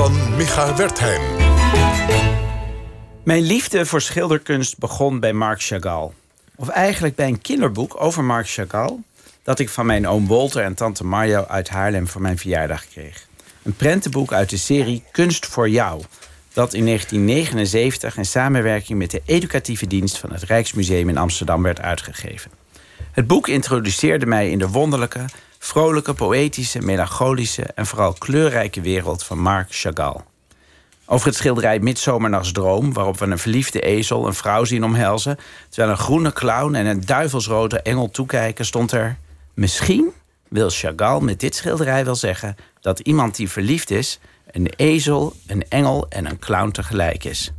van Micha Wertheim. Mijn liefde voor schilderkunst begon bij Marc Chagall. Of eigenlijk bij een kinderboek over Marc Chagall... dat ik van mijn oom Walter en tante Mario uit Haarlem voor mijn verjaardag kreeg. Een prentenboek uit de serie Kunst voor jou... dat in 1979 in samenwerking met de educatieve dienst... van het Rijksmuseum in Amsterdam werd uitgegeven. Het boek introduceerde mij in de wonderlijke, vrolijke, poëtische, melancholische en vooral kleurrijke wereld van Marc Chagall. Over het schilderij Midsomernachtsdroom, waarop we een verliefde ezel een vrouw zien omhelzen, terwijl een groene clown en een duivelsrode engel toekijken, stond er: Misschien wil Chagall met dit schilderij wel zeggen dat iemand die verliefd is, een ezel, een engel en een clown tegelijk is.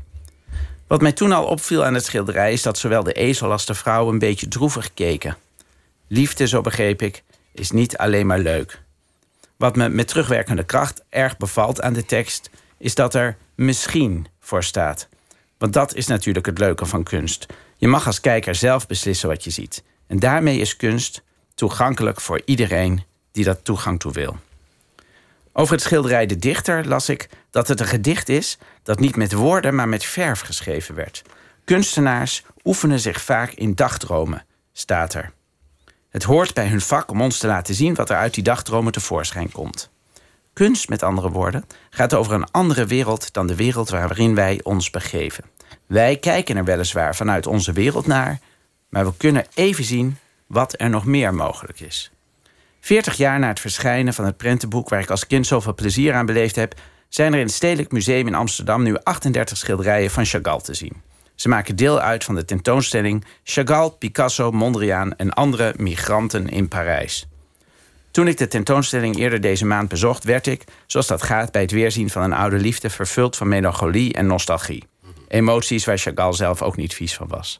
Wat mij toen al opviel aan het schilderij is dat zowel de ezel als de vrouw een beetje droevig keken. Liefde, zo begreep ik, is niet alleen maar leuk. Wat me met terugwerkende kracht erg bevalt aan de tekst, is dat er misschien voor staat. Want dat is natuurlijk het leuke van kunst. Je mag als kijker zelf beslissen wat je ziet. En daarmee is kunst toegankelijk voor iedereen die dat toegang toe wil. Over het schilderij De Dichter las ik dat het een gedicht is dat niet met woorden, maar met verf geschreven werd. Kunstenaars oefenen zich vaak in dagdromen, staat er. Het hoort bij hun vak om ons te laten zien wat er uit die dagdromen tevoorschijn komt. Kunst, met andere woorden, gaat over een andere wereld dan de wereld waarin wij ons begeven. Wij kijken er weliswaar vanuit onze wereld naar, maar we kunnen even zien wat er nog meer mogelijk is. Veertig jaar na het verschijnen van het prentenboek waar ik als kind zoveel plezier aan beleefd heb, zijn er in het Stedelijk Museum in Amsterdam nu 38 schilderijen van Chagall te zien. Ze maken deel uit van de tentoonstelling Chagall, Picasso, Mondriaan en andere migranten in Parijs. Toen ik de tentoonstelling eerder deze maand bezocht, werd ik, zoals dat gaat bij het weerzien van een oude liefde, vervuld van melancholie en nostalgie. Emoties waar Chagall zelf ook niet vies van was.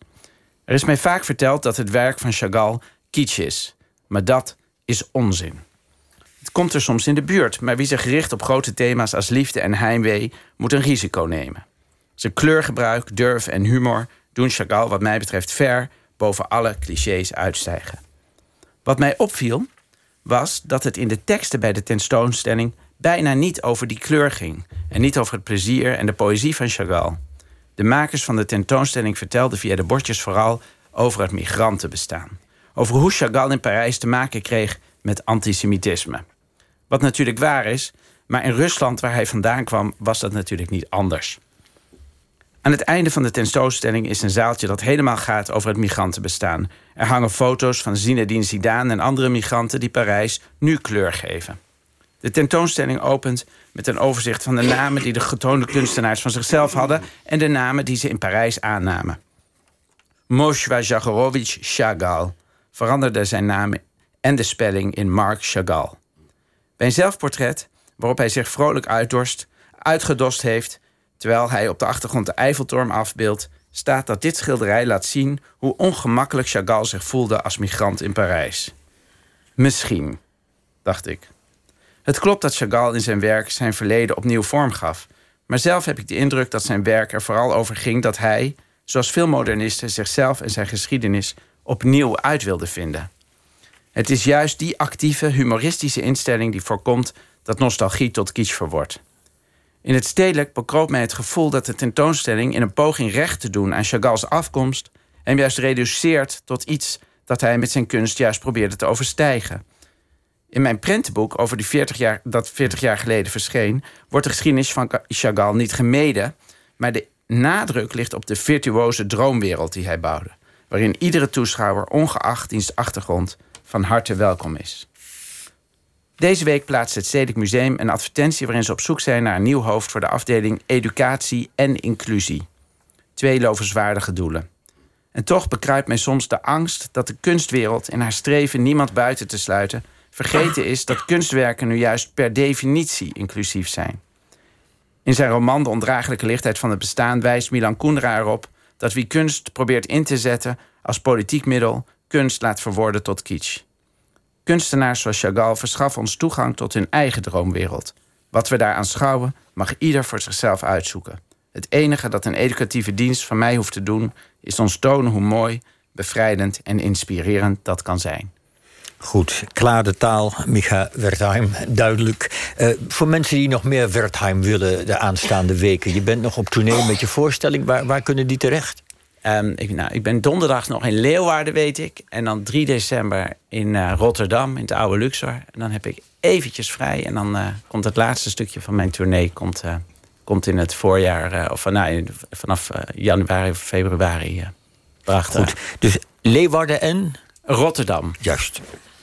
Er is mij vaak verteld dat het werk van Chagall kitsch is, maar dat is onzin. Het komt er soms in de buurt, maar wie zich richt op grote thema's als liefde en heimwee, moet een risico nemen. Zijn kleurgebruik, durf en humor doen Chagall, wat mij betreft, ver boven alle clichés uitstijgen. Wat mij opviel, was dat het in de teksten bij de tentoonstelling bijna niet over die kleur ging en niet over het plezier en de poëzie van Chagall. De makers van de tentoonstelling vertelden via de bordjes vooral over het migrantenbestaan. Over hoe Chagall in Parijs te maken kreeg met antisemitisme. Wat natuurlijk waar is, maar in Rusland, waar hij vandaan kwam, was dat natuurlijk niet anders. Aan het einde van de tentoonstelling is een zaaltje dat helemaal gaat over het migrantenbestaan. Er hangen foto's van Zinedine Zidane en andere migranten die Parijs nu kleur geven. De tentoonstelling opent met een overzicht van de namen die de getoonde kunstenaars van zichzelf hadden en de namen die ze in Parijs aannamen. Moshwa Jagorovich Chagall veranderde zijn naam en de spelling in Marc Chagall. Bij een zelfportret, waarop hij zich vrolijk uitdorst, uitgedost heeft, terwijl hij op de achtergrond de Eiffeltoren afbeeldt, staat dat dit schilderij laat zien hoe ongemakkelijk Chagall zich voelde als migrant in Parijs. Misschien, dacht ik. Het klopt dat Chagall in zijn werk zijn verleden opnieuw vorm gaf, maar zelf heb ik de indruk dat zijn werk er vooral over ging dat hij, zoals veel modernisten, zichzelf en zijn geschiedenis opnieuw uit wilde vinden. Het is juist die actieve, humoristische instelling die voorkomt dat nostalgie tot kitsch verwordt. In het stedelijk bekroop mij het gevoel dat de tentoonstelling in een poging recht te doen aan Chagall's afkomst hem juist reduceert tot iets dat hij met zijn kunst juist probeerde te overstijgen. In mijn prentenboek over die 40 jaar, dat 40 jaar geleden verscheen, wordt de geschiedenis van Chagall niet gemeden, maar de nadruk ligt op de virtuoze droomwereld die hij bouwde, waarin iedere toeschouwer, ongeacht diens achtergrond, van harte welkom is. Deze week plaatst het Stedelijk Museum een advertentie waarin ze op zoek zijn naar een nieuw hoofd voor de afdeling Educatie en Inclusie. Twee lovenswaardige doelen. En toch bekruipt mij soms de angst dat de kunstwereld in haar streven niemand buiten te sluiten vergeten is dat kunstwerken nu juist per definitie inclusief zijn. In zijn roman De ondraaglijke lichtheid van het bestaan wijst Milan Kundera erop dat wie kunst probeert in te zetten als politiek middel kunst laat verworden tot kitsch. Kunstenaars zoals Chagall verschaffen ons toegang tot hun eigen droomwereld. Wat we daar aanschouwen, mag ieder voor zichzelf uitzoeken. Het enige dat een educatieve dienst van mij hoeft te doen, is ons tonen hoe mooi, bevrijdend en inspirerend dat kan zijn. Goed, klare taal, Micha Wertheim, duidelijk. Uh, voor mensen die nog meer Wertheim willen de aanstaande weken... je bent nog op tournee met je voorstelling, waar, waar kunnen die terecht? Um, ik, nou, ik ben donderdag nog in Leeuwarden, weet ik. En dan 3 december in uh, Rotterdam, in het oude Luxor. En dan heb ik eventjes vrij. En dan uh, komt het laatste stukje van mijn tournee... komt, uh, komt in het voorjaar, of nou, vanaf januari of februari. prachtig. Goed, dus Leeuwarden en? Rotterdam. Juist.